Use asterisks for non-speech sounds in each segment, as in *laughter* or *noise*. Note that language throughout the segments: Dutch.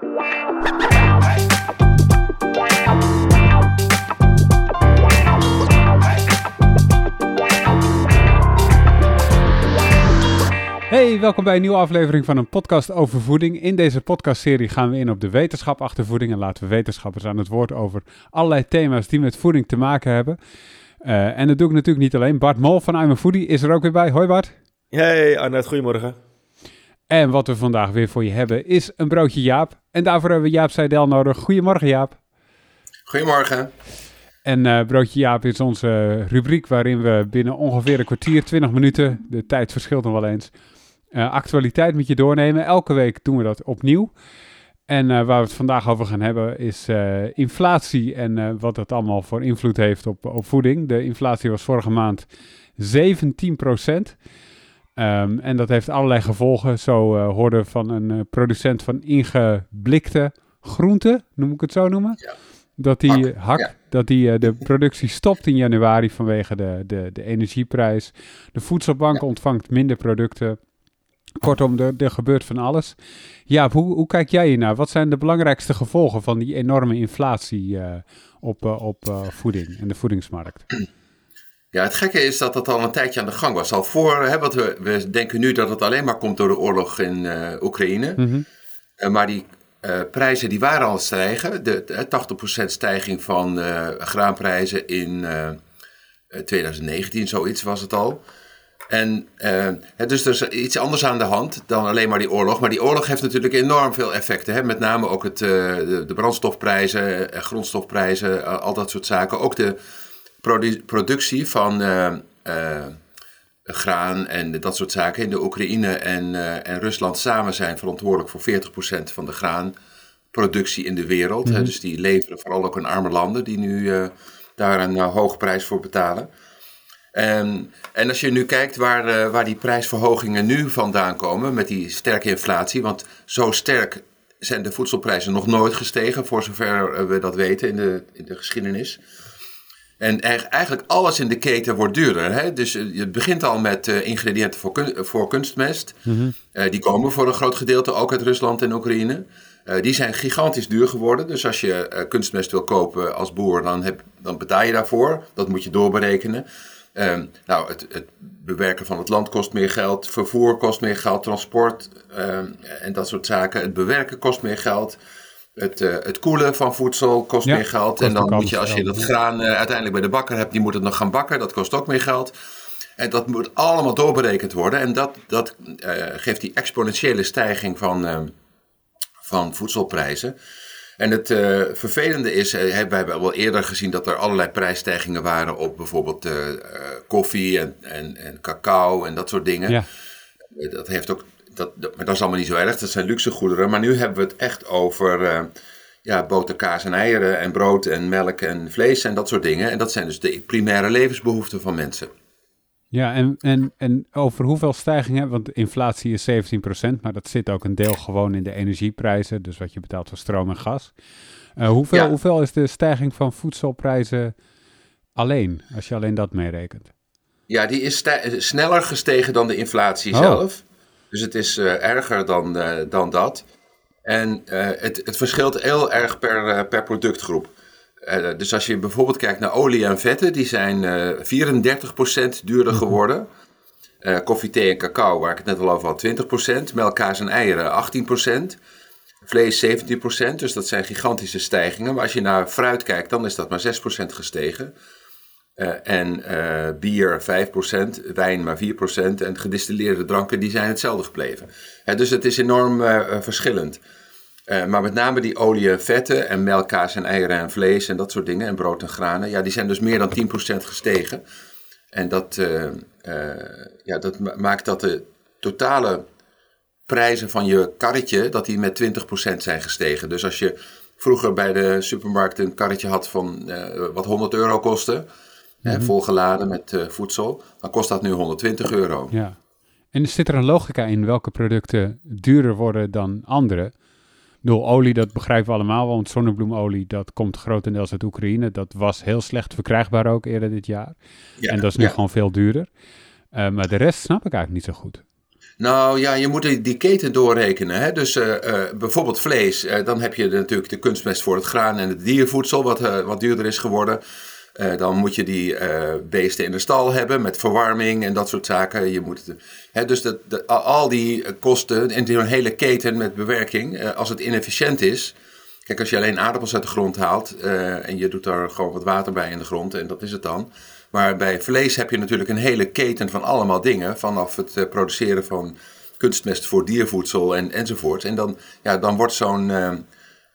Hey, welkom bij een nieuwe aflevering van een podcast over voeding. In deze podcastserie gaan we in op de wetenschap achter voeding en laten we wetenschappers aan het woord over allerlei thema's die met voeding te maken hebben. Uh, en dat doe ik natuurlijk niet alleen. Bart Mol van I'm a Foodie is er ook weer bij. Hoi Bart. Hey Arnoud, goedemorgen. En wat we vandaag weer voor je hebben is een broodje Jaap. En daarvoor hebben we Jaap Seidel nodig. Goedemorgen Jaap. Goedemorgen. En uh, Broodje Jaap is onze rubriek waarin we binnen ongeveer een kwartier, 20 minuten, de tijd verschilt nog wel eens, uh, actualiteit met je doornemen. Elke week doen we dat opnieuw. En uh, waar we het vandaag over gaan hebben is inflatie en wat dat allemaal voor invloed heeft op, op voeding. De inflatie was vorige maand 17 procent. Um, en dat heeft allerlei gevolgen. Zo hoorde van een producent van ingeblikte groenten, noem ik het zo noemen. Ja. Dat die hak, hak ja. dat die de productie stopt in januari vanwege de, de, de energieprijs. De voedselbank ja. ontvangt minder producten. Kortom, er, er gebeurt van alles. Ja, hoe, hoe kijk jij hiernaar? Wat zijn de belangrijkste gevolgen van die enorme inflatie uh, op, uh, op uh, voeding en de voedingsmarkt? Ja, het gekke is dat dat al een tijdje aan de gang was. Al voor, hè, we, we denken nu dat het alleen maar komt door de oorlog in Oekraïne. Mm -hmm. maar die prijzen die waren al stijgen. De, de 80% stijging van graanprijzen in 2019, zoiets was het al. En dus er is iets anders aan de hand dan alleen maar die oorlog. Maar die oorlog heeft natuurlijk enorm veel effecten. Hè? Met name ook het, de, de, brandstofprijzen, grondstofprijzen, al dat soort zaken. Ook de produ productie van graan en dat soort zaken. In de Oekraïne en, en Rusland samen zijn verantwoordelijk voor 40% van de graanproductie in de wereld. Mm -hmm. Dus die leveren vooral ook aan arme landen die nu daar een hoge prijs voor betalen. En, en als je nu kijkt waar, uh, waar die prijsverhogingen nu vandaan komen, met die sterke inflatie, want zo sterk zijn de voedselprijzen nog nooit gestegen, voor zover we dat weten in de, in de geschiedenis. En eigenlijk alles in de keten wordt duurder. Hè? Dus het begint al met uh, ingrediënten voor, kun voor kunstmest. Mm -hmm. uh, die komen voor een groot gedeelte ook uit Rusland en Oekraïne. Uh, die zijn gigantisch duur geworden. Dus als je kunstmest wil kopen als boer, dan, heb, dan betaal je daarvoor. Dat moet je doorberekenen. Um, nou, het, het, bewerken van het land kost meer geld, vervoer kost meer geld, transport um, en dat soort zaken. Het bewerken kost meer geld. Het, uh, het koelen van voedsel kost ja, meer geld. En dan moet je, als je dat graan uh, uiteindelijk bij de bakker hebt, die moet het nog gaan bakken. Dat kost ook meer geld. En dat moet allemaal doorberekend worden. En dat, dat uh, geeft die exponentiële stijging van, van voedselprijzen. En het vervelende is, we hebben wel eerder gezien dat er allerlei prijsstijgingen waren op bijvoorbeeld koffie en, en, en cacao en dat soort dingen. Ja. dat heeft ook, dat, dat, maar dat is allemaal niet zo erg, dat zijn luxe goederen. Maar nu hebben we het echt over ja, boter, kaas en eieren en brood en melk en vlees en dat soort dingen. En dat zijn dus de primaire levensbehoeften van mensen. Ja, en, en, en over hoeveel stijgingen, want inflatie is 17%, maar dat zit ook een deel gewoon in de energieprijzen, dus wat je betaalt voor stroom en gas. Uh, hoeveel, ja. hoeveel is de stijging van voedselprijzen alleen, als je alleen dat meerekent? Ja, die is sneller gestegen dan de inflatie oh. zelf. Dus het is uh, erger dan, uh, dan dat. En het, het verschilt heel erg per, per productgroep. Dus als je bijvoorbeeld kijkt naar olie en vetten, die zijn uh, 34% duurder geworden. Uh, koffie, thee en cacao, waar ik het net al over had, 20%. Melk, kaas en eieren, 18%. Vlees 17%, dus dat zijn gigantische stijgingen. Maar als je naar fruit kijkt, dan is dat maar 6% gestegen. Uh, en uh, bier 5%, wijn maar 4% en gedistilleerde dranken die zijn hetzelfde gebleven. Dus het is enorm verschillend. Uh, maar met name die olie en vetten en melk, kaas en eieren en vlees en dat soort dingen en brood en granen, ja, die zijn dus meer dan 10% gestegen. En dat, ja, dat maakt dat de totale prijzen van je karretje, dat die met 20% zijn gestegen. Dus als je vroeger bij de supermarkt een karretje had van wat 100 euro kostte, mm -hmm. volgeladen met voedsel, dan kost dat nu 120 euro. Ja. En zit er een logica in welke producten duurder worden dan andere? bedoel, olie, dat begrijpen we allemaal, want zonnebloemolie, dat komt grotendeels uit Oekraïne. Dat was heel slecht verkrijgbaar ook eerder dit jaar. Ja, en dat is nu ja. gewoon veel duurder. Uh, maar de rest snap ik eigenlijk niet zo goed. Nou ja, je moet die keten doorrekenen. Hè? Dus bijvoorbeeld vlees, dan heb je natuurlijk de kunstmest voor het graan en het diervoedsel, wat, wat duurder is geworden. Uh, dan moet je die uh, beesten in de stal hebben met verwarming en dat soort zaken. Je moet, hè, dus dat, al die kosten en die hele keten met bewerking, als het inefficiënt is. Kijk, als je alleen aardappels uit de grond haalt en je doet daar gewoon wat water bij in de grond en dat is het dan. Maar bij vlees heb je natuurlijk een hele keten van allemaal dingen. Vanaf het produceren van kunstmest voor diervoedsel en, enzovoort. En dan, ja, dan wordt zo'n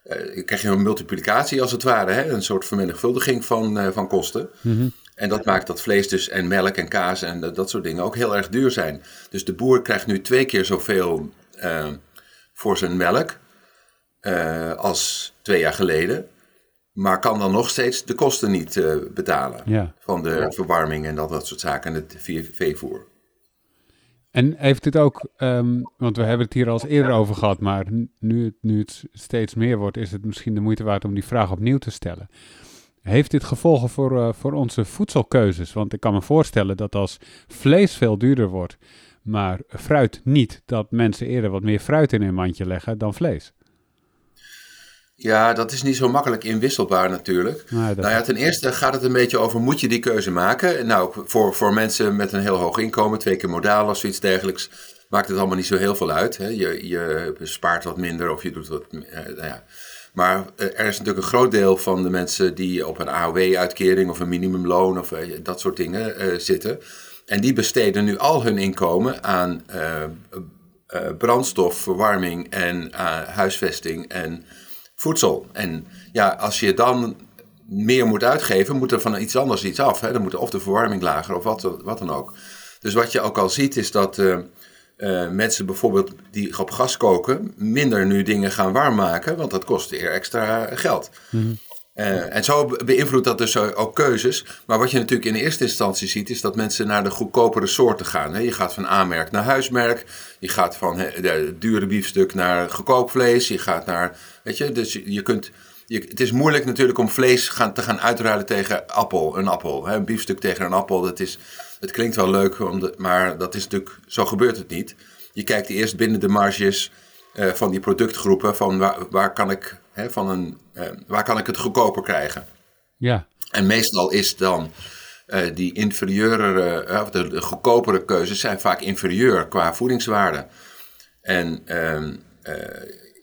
uh, krijg je een multiplicatie als het ware, hè? een soort vermenigvuldiging van, uh, van kosten. Mhm. En dat maakt dat vlees dus en melk en kaas en dat, dat soort dingen ook heel erg duur zijn. Dus de boer krijgt nu twee keer zoveel uh, voor zijn melk als twee jaar geleden. Maar kan dan nog steeds de kosten niet betalen ja. van de verwarming en dat, dat soort zaken en het veevoer. En heeft dit ook, um, want we hebben het hier al eens eerder over gehad, maar nu het, nu het steeds meer wordt, is het misschien de moeite waard om die vraag opnieuw te stellen. Heeft dit gevolgen voor, uh, voor onze voedselkeuzes? Want ik kan me voorstellen dat als vlees veel duurder wordt, maar fruit niet, dat mensen eerder wat meer fruit in hun mandje leggen dan vlees. Ja, dat is niet zo makkelijk inwisselbaar natuurlijk. Nou, nou ja, ten eerste gaat het een beetje over, moet je die keuze maken? Nou, voor, voor mensen met een heel hoog inkomen, twee keer modaal of zoiets dergelijks, maakt het allemaal niet zo heel veel uit. Hè? Je, je spaart wat minder of je doet wat... Eh, nou ja. Maar eh, er is natuurlijk een groot deel van de mensen die op een AOW-uitkering of een minimumloon of eh, dat soort dingen zitten. En die besteden nu al hun inkomen aan uh, brandstof, verwarming en huisvesting en voedsel. En ja, als je dan meer moet uitgeven, moet er van iets anders iets af. Hè? Dan moet of de verwarming lager of wat, wat dan ook. Dus wat je ook al ziet is dat uh, uh, mensen bijvoorbeeld die op gas koken, minder nu dingen gaan warm maken, want dat kost weer extra geld. Mm. Uh, en zo beïnvloedt dat dus ook keuzes. Maar wat je natuurlijk in eerste instantie ziet, is dat mensen naar de goedkopere soorten gaan. Je gaat van A-merk naar huismerk. Je gaat van de dure biefstuk naar gekookt vlees. Je gaat naar, weet je, dus je kunt, je, het is moeilijk natuurlijk om vlees gaan, te gaan uitruilen tegen appel, een appel. Hè? Een biefstuk tegen een appel, dat is, het klinkt wel leuk, maar dat is natuurlijk, zo gebeurt het niet. Je kijkt eerst binnen de marges uh, van die productgroepen, van waar, waar kan ik, hè, van een, uh, waar kan ik het goedkoper krijgen. Ja. En meestal is dan uh, die inferieure, uh, de, de goedkopere keuzes zijn vaak inferieur qua voedingswaarde. En uh,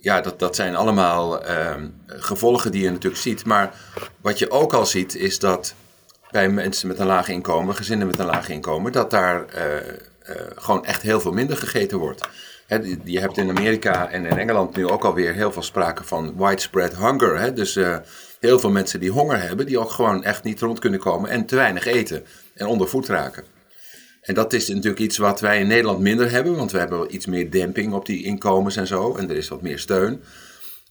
ja, dat, dat zijn allemaal ehm, gevolgen die je natuurlijk ziet. Maar wat je ook al ziet is dat bij mensen met een laag inkomen, gezinnen met een laag inkomen, dat daar eh, gewoon echt heel veel minder gegeten wordt. Je hebt in Amerika en in Engeland nu ook alweer heel veel sprake van widespread hunger. Dus heel veel mensen die honger hebben, die ook gewoon echt niet rond kunnen komen en te weinig eten en onder voet raken. En dat is natuurlijk iets wat wij in Nederland minder hebben, want we hebben iets meer demping op die inkomens en zo, en er is wat meer steun.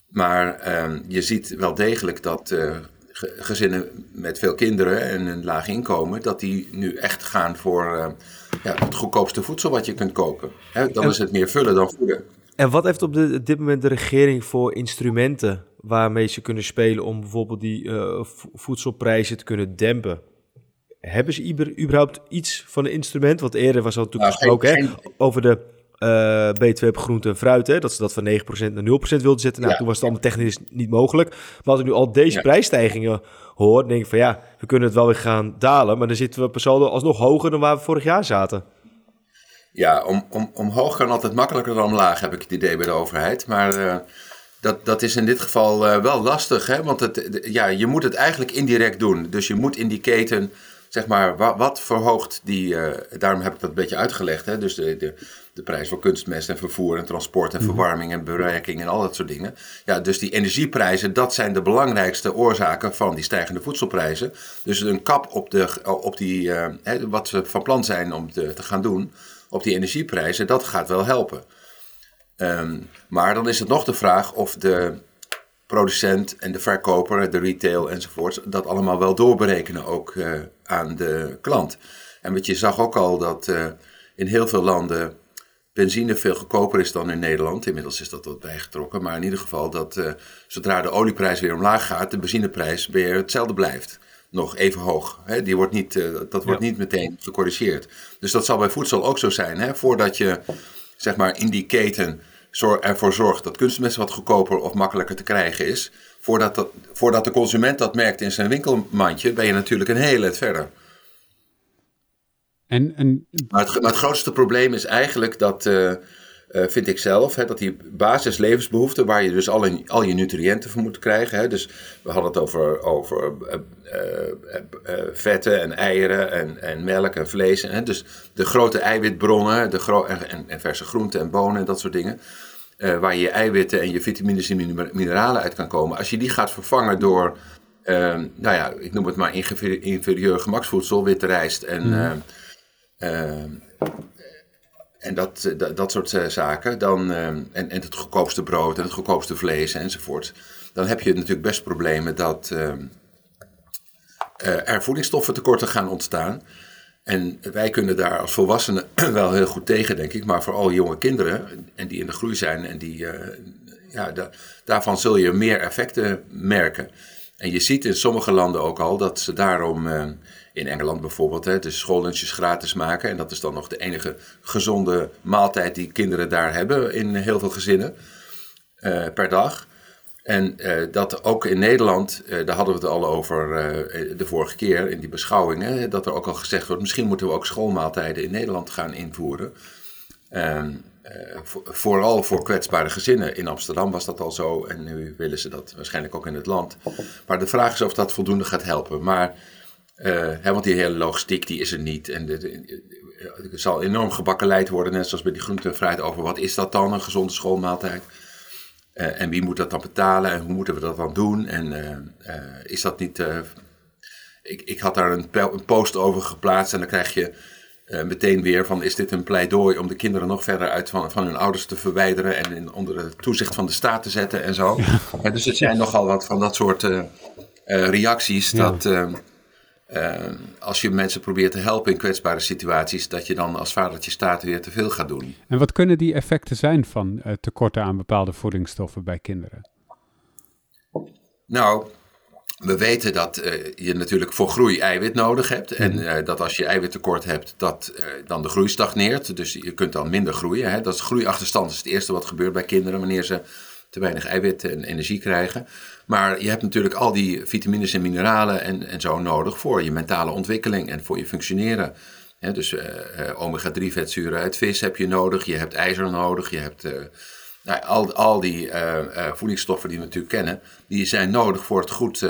Maar uh, je ziet wel degelijk dat uh, gezinnen met veel kinderen en een laag inkomen, dat die nu echt gaan voor uh, ja, het goedkoopste voedsel wat je kunt kopen. Hè, dan is het meer vullen dan voeden. En wat heeft op, de, dit moment de regering voor instrumenten waarmee ze kunnen spelen om bijvoorbeeld die uh, voedselprijzen te kunnen dempen? Hebben ze überhaupt iets van een instrument? Want eerder was al natuurlijk nou, gesproken geen, over de uh, B2 op groente en fruit. Hè, dat ze dat van 9% naar 0% wilden zetten. Nou, ja, toen was het allemaal technisch niet mogelijk. Maar als ik nu al deze ja. prijsstijgingen hoor, denk ik van ja, we kunnen het wel weer gaan dalen. Maar dan zitten we per saldo alsnog hoger dan waar we vorig jaar zaten. Ja, om, om, omhoog kan altijd makkelijker dan omlaag, heb ik het idee bij de overheid. Maar uh, dat, dat is in dit geval uh, wel lastig, hè? want het, ja, je moet het eigenlijk indirect doen. Dus je moet in die keten, zeg maar, wat, wat verhoogt die, uh, daarom heb ik dat een beetje uitgelegd. Hè? Dus de, de, de prijs voor kunstmest en vervoer en transport en verwarming en bewerking en al dat soort dingen. Ja, dus die energieprijzen, dat zijn de belangrijkste oorzaken van die stijgende voedselprijzen. Dus een kap op, de, op die, hè, wat we van plan zijn om te, te gaan doen op die energieprijzen, dat gaat wel helpen. Um, maar dan is het nog de vraag of de producent en de verkoper, de retail enzovoort, dat allemaal wel doorberekenen ook uh, aan de klant. En wat je zag ook al dat uh, in heel veel landen benzine veel goedkoper is dan in Nederland. Inmiddels is dat wat bijgetrokken, maar in ieder geval dat uh, zodra de olieprijs weer omlaag gaat, de benzineprijs weer hetzelfde blijft nog even hoog. Hè? Die wordt niet, uh, dat wordt ja. niet meteen gecorrigeerd. Dus dat zal bij voedsel ook zo zijn. Hè? Voordat je zeg maar in die keten ervoor zorgt dat kunstmest wat goedkoper of makkelijker te krijgen is, voordat, dat, voordat de consument dat merkt in zijn winkelmandje, ben je natuurlijk een hele het verder. En, en... Maar, het, maar het grootste probleem is eigenlijk dat, uh, vind ik zelf, hè, dat die basislevensbehoeften, waar je dus al, in, al je nutriënten voor moet krijgen. Hè, dus we hadden het over, over uh, vetten en eieren en, en melk en vlees. Hè, dus de grote eiwitbronnen de gro en, en, verse groenten en bonen en dat soort dingen. Waar je je eiwitten en je vitamines en mineralen uit kan komen. Als je die gaat vervangen door, nou ja, ik noem het maar inferieur gemaksvoedsel, witte rijst en... Mm Ehm, en dat, dat, dat soort eh, zaken, dan, ehm, en, en het goedkoopste brood en het goedkoopste vlees enzovoort, dan heb je natuurlijk best problemen dat ehm, eh, er voedingsstoffen tekorten gaan ontstaan. En wij kunnen daar als volwassenen *clears throat* wel heel goed tegen, denk ik. Maar vooral jonge kinderen, en die in de groei zijn, en die, eh, ja, daarvan zul je meer effecten merken. En je ziet in sommige landen ook al dat ze daarom in Engeland bijvoorbeeld, hè, de schoollunches gratis maken. En dat is dan nog de enige gezonde maaltijd die kinderen daar hebben in heel veel gezinnen uh, per dag. En uh, dat ook in Nederland, uh, daar hadden we het al over de vorige keer in die beschouwingen, dat er ook al gezegd wordt, misschien moeten we ook schoolmaaltijden in Nederland gaan invoeren. Ehm, vooral voor kwetsbare gezinnen. In Amsterdam was dat al zo en nu willen ze dat waarschijnlijk ook in het land. Maar de vraag is of dat voldoende gaat helpen. Maar hè, want die hele logistiek die is er niet. En er zal enorm gebakkeleid worden, net zoals bij die groente over wat is dat dan, een gezonde schoolmaaltijd. Uh, en wie moet dat dan betalen en hoe moeten we dat dan doen? En uh, is dat niet. ik, ik had daar een, een, post over geplaatst en dan krijg je meteen weer van: is dit een pleidooi om de kinderen nog verder uit van, van hun ouders te verwijderen en in, onder het toezicht van de staat te zetten en zo? Ja. dus het zijn nogal wat van dat soort reacties. Ja. Dat uh, als je mensen probeert te helpen in kwetsbare situaties, dat je dan als vadertje staat weer te veel gaat doen. En wat kunnen die effecten zijn van uh, tekorten aan bepaalde voedingsstoffen bij kinderen? Nou, we weten dat uh, je natuurlijk voor groei eiwit nodig hebt. En mhm. dat als je eiwittekort hebt, dat dan de groei stagneert. Dus je kunt dan minder groeien. Hè? Dat is groeiachterstand is het eerste wat gebeurt bij kinderen wanneer ze te weinig eiwit en energie krijgen. Maar je hebt natuurlijk al die vitamines en mineralen en, en zo nodig voor je mentale ontwikkeling en voor je functioneren. dus uh, omega-3 vetzuren uit vis heb je nodig, je hebt ijzer nodig, je hebt uh, nou, al, al die voedingsstoffen die we natuurlijk kennen, die zijn nodig voor het goed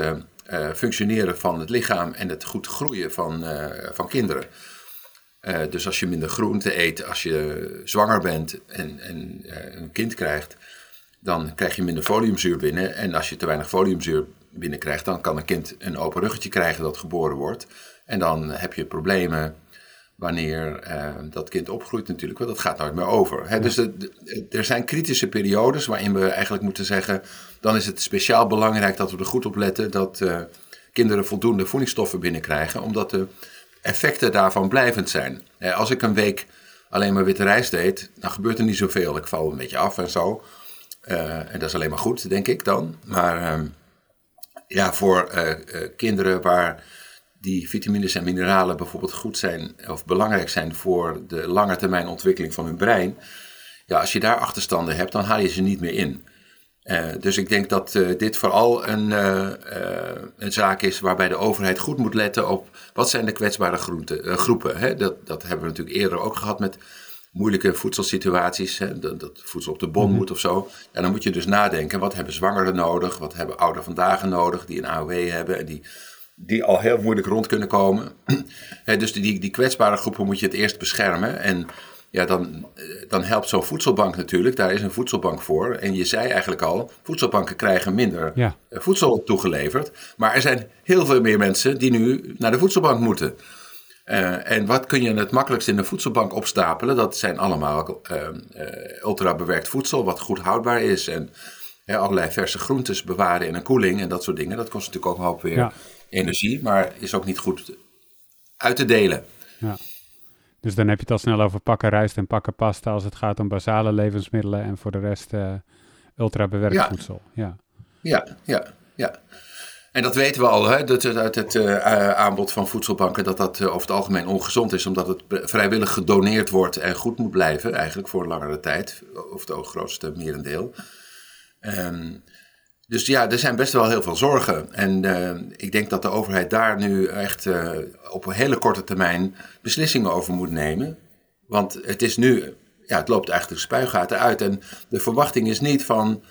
functioneren van het lichaam en het goed groeien van, van kinderen. dus als je minder groente eet, als je zwanger bent en, en een kind krijgt, dan krijg je minder foliumzuur binnen. En als je te weinig foliumzuur binnenkrijgt, dan kan een kind een open ruggetje krijgen dat geboren wordt. En dan heb je problemen wanneer uh, dat kind opgroeit natuurlijk, want dat gaat nooit meer over. Hè? Dus er zijn kritische periodes waarin we eigenlijk moeten zeggen, dan is het speciaal belangrijk dat we er goed op letten dat uh, kinderen voldoende voedingsstoffen binnenkrijgen, omdat de effecten daarvan blijvend zijn. als ik een week alleen maar witte rijst eet, dan gebeurt er niet zoveel. Ik val een beetje af en zo. Uh, en dat is alleen maar goed, denk ik dan. Maar uh, ja, voor uh, kinderen waar die vitamines en mineralen bijvoorbeeld goed zijn of belangrijk zijn voor de lange termijn ontwikkeling van hun brein. Ja, als je daar achterstanden hebt, dan haal je ze niet meer in. dus ik denk dat dit vooral een, een zaak is waarbij de overheid goed moet letten op wat zijn de kwetsbare groepen. Hè? Dat, dat hebben we natuurlijk eerder ook gehad met moeilijke voedselsituaties, hè, dat, dat, voedsel op de bon mhm. moet of zo. En dan moet je dus nadenken, wat hebben zwangeren nodig, wat hebben ouderen vandaag nodig, die een AOW hebben en die, die al heel moeilijk rond kunnen komen. *clears throat* dus die, die kwetsbare groepen moet je het eerst beschermen. En ja, dan, dan helpt zo'n voedselbank natuurlijk, daar is een voedselbank voor. En je zei eigenlijk al, voedselbanken krijgen minder ja. voedsel toegeleverd. Maar er zijn heel veel meer mensen die nu naar de voedselbank moeten. Uh, en wat kun je het makkelijkst in de voedselbank opstapelen? Dat zijn allemaal uh, uh, ultra bewerkt voedsel, wat goed houdbaar is. En allerlei verse groentes bewaren in een koeling en dat soort dingen. Dat kost natuurlijk ook een hoop weer energie, maar is ook niet goed uit te delen. Ja. Dus dan heb je het al snel over pakken rijst en pakken pasta als het gaat om basale levensmiddelen en voor de rest ultra bewerkt voedsel. Ja. ja, ja, ja. En dat weten we al, hè, dat, uit het uh, aanbod van voedselbanken, dat dat uh, over het algemeen ongezond is, omdat het vrijwillig gedoneerd wordt en goed moet blijven, eigenlijk voor langere tijd, of het grootste merendeel. Um, dus ja, er zijn best wel heel veel zorgen. En ik denk dat de overheid daar nu echt op een hele korte termijn beslissingen over moet nemen. Want het is nu, ja, het loopt eigenlijk spuigaten uit. En de verwachting is niet van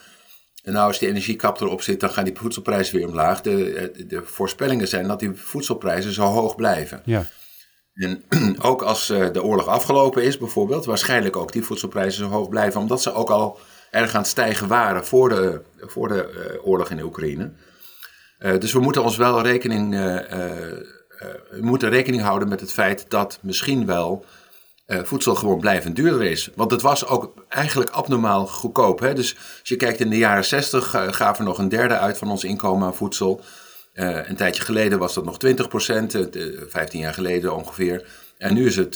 en nou, als die energiekap erop zit, dan gaan die voedselprijzen weer omlaag. De, de voorspellingen zijn dat die voedselprijzen zo hoog blijven. Ja. En *clears throat* ook als eh, de oorlog afgelopen is, bijvoorbeeld, waarschijnlijk ook die voedselprijzen zo hoog blijven, omdat ze ook al erg aan het stijgen waren voor de, voor de uh, oorlog in de Oekraïne. Uh, dus we moeten ons wel rekening, moeten rekening houden met het feit dat misschien wel uh, voedsel gewoon blijvend duurder is. Want het was ook eigenlijk abnormaal goedkoop. Hè? Dus als je kijkt in de jaren 60 uh, gaven we nog een derde uit van ons inkomen aan voedsel. Uh, een tijdje geleden was dat nog 20 procent, 15 jaar geleden ongeveer. En nu is het,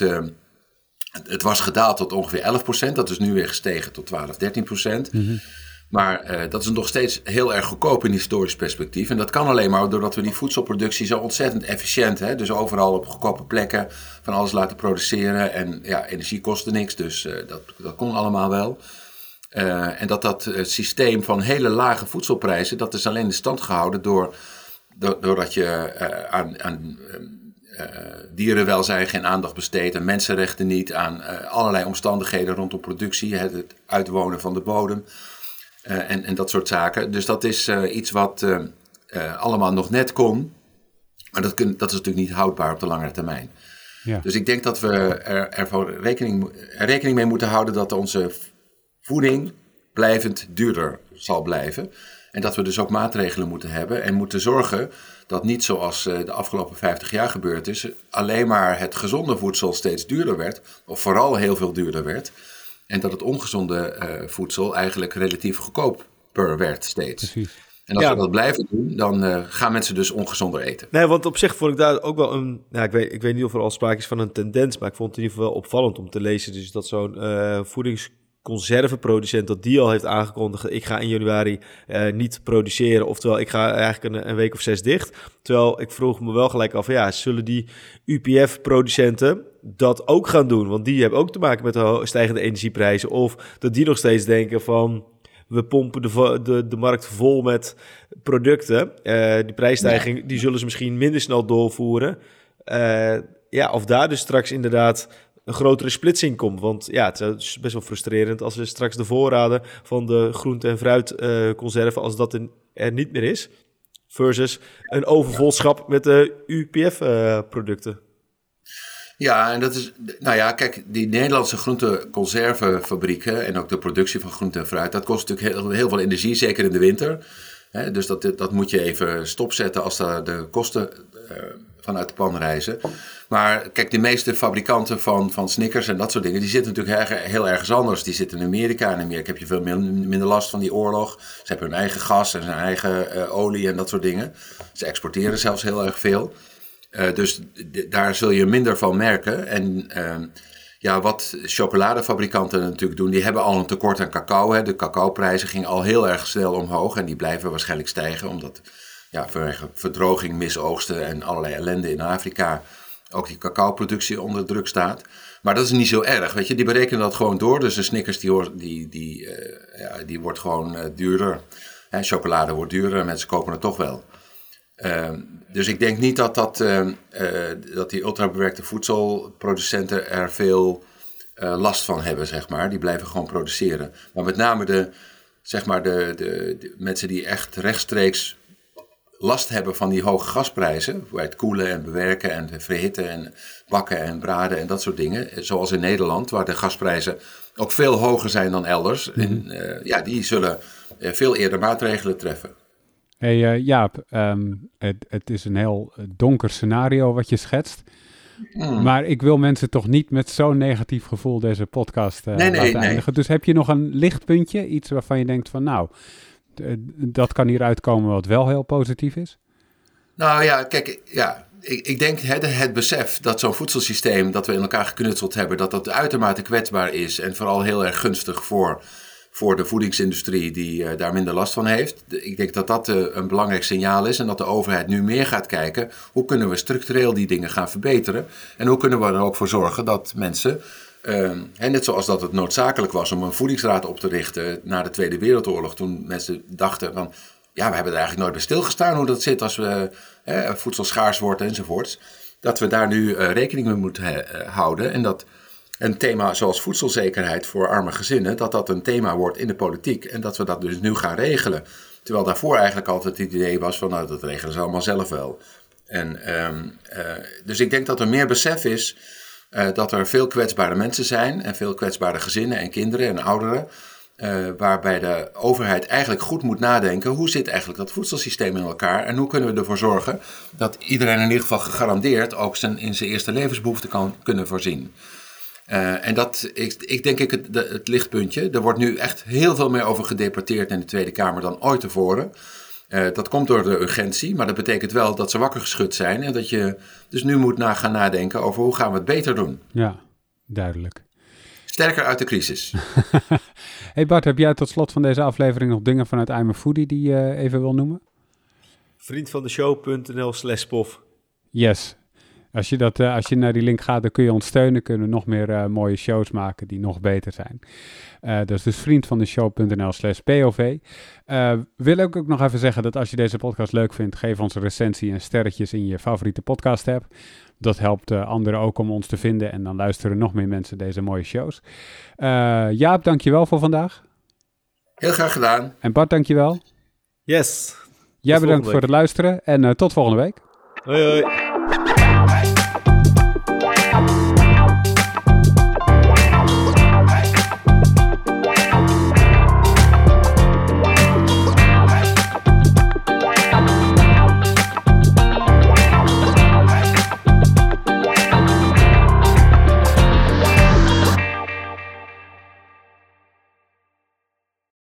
het was gedaald tot ongeveer 11 procent. Dat is nu weer gestegen tot 12, 13 procent. -hmm. Maar uh, dat is nog steeds heel erg goedkoop in historisch perspectief. En dat kan alleen maar doordat we die voedselproductie zo ontzettend efficiënt, hè, dus overal op goedkope plekken van alles laten produceren. En ja, energie kostte niks, dus uh, dat, dat kon allemaal wel. Uh, en dat dat systeem van hele lage voedselprijzen, dat is alleen in stand gehouden door, door, doordat je aan, aan dierenwelzijn geen aandacht besteedt, aan mensenrechten niet, aan allerlei omstandigheden rondom productie, het uitwonen van de bodem. Uh, en, en dat soort zaken. Dus dat is uh, iets wat uh, allemaal nog net kon. Maar dat, kun, dat is natuurlijk niet houdbaar op de langere termijn. Ja. Dus ik denk dat we er, ervoor rekening, er rekening mee moeten houden dat onze voeding blijvend duurder zal blijven. En dat we dus ook maatregelen moeten hebben en moeten zorgen dat niet zoals de afgelopen 50 jaar gebeurd is, alleen maar het gezonde voedsel steeds duurder werd, of vooral heel veel duurder werd. En dat het ongezonde uh, voedsel eigenlijk relatief goedkoper werd steeds. Precies. En als ja. we dat blijven doen, dan uh, gaan mensen dus ongezonder eten. Nee, want op zich vond ik daar ook wel een... Nou, ik, weet, ik weet niet of er al sprake is van een tendens, maar ik vond het in ieder geval wel opvallend om te lezen. Dus dat zo'n uh, voedings conserveproducent dat die al heeft aangekondigd... ik ga in januari uh, niet produceren. Oftewel, ik ga eigenlijk een, een, week of zes dicht. Terwijl ik vroeg me wel gelijk af... ja, zullen die UPF-producenten dat ook gaan doen? Want die hebben ook te maken met de stijgende energieprijzen. Of dat die nog steeds denken van... we pompen de, de, de markt vol met producten. Uh, die prijsstijging ja. die zullen ze misschien minder snel doorvoeren... Uh, ja, of daar dus straks inderdaad een grotere splitsing komt. Want ja, het is best wel frustrerend als we straks de voorraden van de groente- en fruitconserven, uh, als dat er niet meer is, versus een overvolschap met de UPF-producten. Uh, ja, en dat is, nou ja, kijk, die Nederlandse groente-conservenfabrieken en ook de productie van groente en fruit, dat kost natuurlijk heel veel energie, zeker in de winter. Dus dat, dat moet je even stopzetten als daar de kosten uh, vanuit de pan reizen. Maar kijk, de meeste fabrikanten van, van Snickers en dat soort dingen, die zitten natuurlijk heel, ergens anders. Die zitten in Amerika. In Amerika heb je veel minder last van die oorlog. Ze hebben hun eigen gas en hun eigen uh, olie en dat soort dingen. Ze exporteren zelfs heel erg veel. Uh, dus daar zul je minder van merken. En uh, ja, wat chocoladefabrikanten natuurlijk doen, die hebben al een tekort aan cacao. Hè. De cacaoprijzen gingen al heel erg snel omhoog en die blijven waarschijnlijk stijgen, omdat ja, vanwege verdroging, misoogsten en allerlei ellende in Afrika ook die cacaoproductie onder druk staat. Maar dat is niet zo erg, weet je. Die berekenen dat gewoon door. Dus de Snickers die, die, die, uh, ja, die wordt gewoon uh, duurder. Hè, chocolade wordt duurder, mensen kopen het toch wel. Uh, dus ik denk niet dat, dat, ehm, eh, dat die ultrabewerkte voedselproducenten er veel last van hebben, zeg maar. Die blijven gewoon produceren. Maar met name de, zeg maar de, de, de mensen die echt rechtstreeks last hebben van die hoge gasprijzen, bij het koelen en bewerken en verhitten en bakken en braden en dat soort dingen, zoals in Nederland, waar de gasprijzen ook veel hoger zijn dan elders, mm -hmm. en, uh, ja, die zullen uh, veel eerder maatregelen treffen. Hey uh, Jaap, um, het, het, is een heel donker scenario wat je schetst. Mm. Maar ik wil mensen toch niet met zo'n negatief gevoel deze podcast nee, laten nee, eindigen. Nee. Dus heb je nog een lichtpuntje, iets waarvan je denkt van nou, dat kan hieruit komen wat wel heel positief is? Nou ja, kijk, ja, ik, ik denk het, het besef dat zo'n voedselsysteem dat we in elkaar geknutseld hebben, dat dat uitermate kwetsbaar is en vooral heel erg gunstig voor voor de voedingsindustrie die daar minder last van heeft. Ik denk dat dat een belangrijk signaal is en dat de overheid nu meer gaat kijken hoe kunnen we structureel die dingen gaan verbeteren en hoe kunnen we er ook voor zorgen dat mensen en net zoals dat het noodzakelijk was om een voedingsraad op te richten na de Tweede Wereldoorlog, toen mensen dachten van ja, we hebben er eigenlijk nooit bij stilgestaan hoe dat zit als we, voedsel schaars wordt enzovoorts. Dat we daar nu uh, rekening mee moeten houden. En dat een thema zoals voedselzekerheid voor arme gezinnen, dat dat een thema wordt in de politiek. En dat we dat dus nu gaan regelen. Terwijl daarvoor eigenlijk altijd het idee was van, nou, dat regelen ze allemaal zelf wel. En, um, uh, dus ik denk dat er meer besef is dat er veel kwetsbare mensen zijn. En veel kwetsbare gezinnen en kinderen en ouderen. Uh, waarbij de overheid eigenlijk goed moet nadenken: hoe zit eigenlijk dat voedselsysteem in elkaar en hoe kunnen we ervoor zorgen dat iedereen in ieder geval gegarandeerd ook zijn, in zijn eerste levensbehoeften kan kunnen voorzien. Uh, en dat is, ik denk ik, het, het, lichtpuntje. Er wordt nu echt heel veel meer over gedebatteerd in de Tweede Kamer dan ooit tevoren. Uh, dat komt door de urgentie, maar dat betekent wel dat ze wakker geschud zijn en dat je dus nu moet na gaan nadenken over hoe gaan we het beter doen. Ja, duidelijk. Sterker uit de crisis. *laughs* hey Bart, heb jij tot slot van deze aflevering nog dingen vanuit I'm a Foodie die je even wil noemen? Vriendvandeshow.nl slash pof. Yes. Als je, dat, uh, als je naar die link gaat, dan kun je ons steunen. Kunnen we nog meer uh, mooie shows maken die nog beter zijn. Uh, dat is dus vriendvandeshow.nl slash POV. wil ik ook nog even zeggen dat als je deze podcast leuk vindt, geef ons een recensie en sterretjes in je favoriete podcast app. Dat helpt anderen ook om ons te vinden en dan luisteren nog meer mensen deze mooie shows. Jaap, dankjewel voor vandaag. Heel graag gedaan. En Bart, dankjewel. Yes. Jij bedankt voor het luisteren en tot volgende week. Hoi hoi.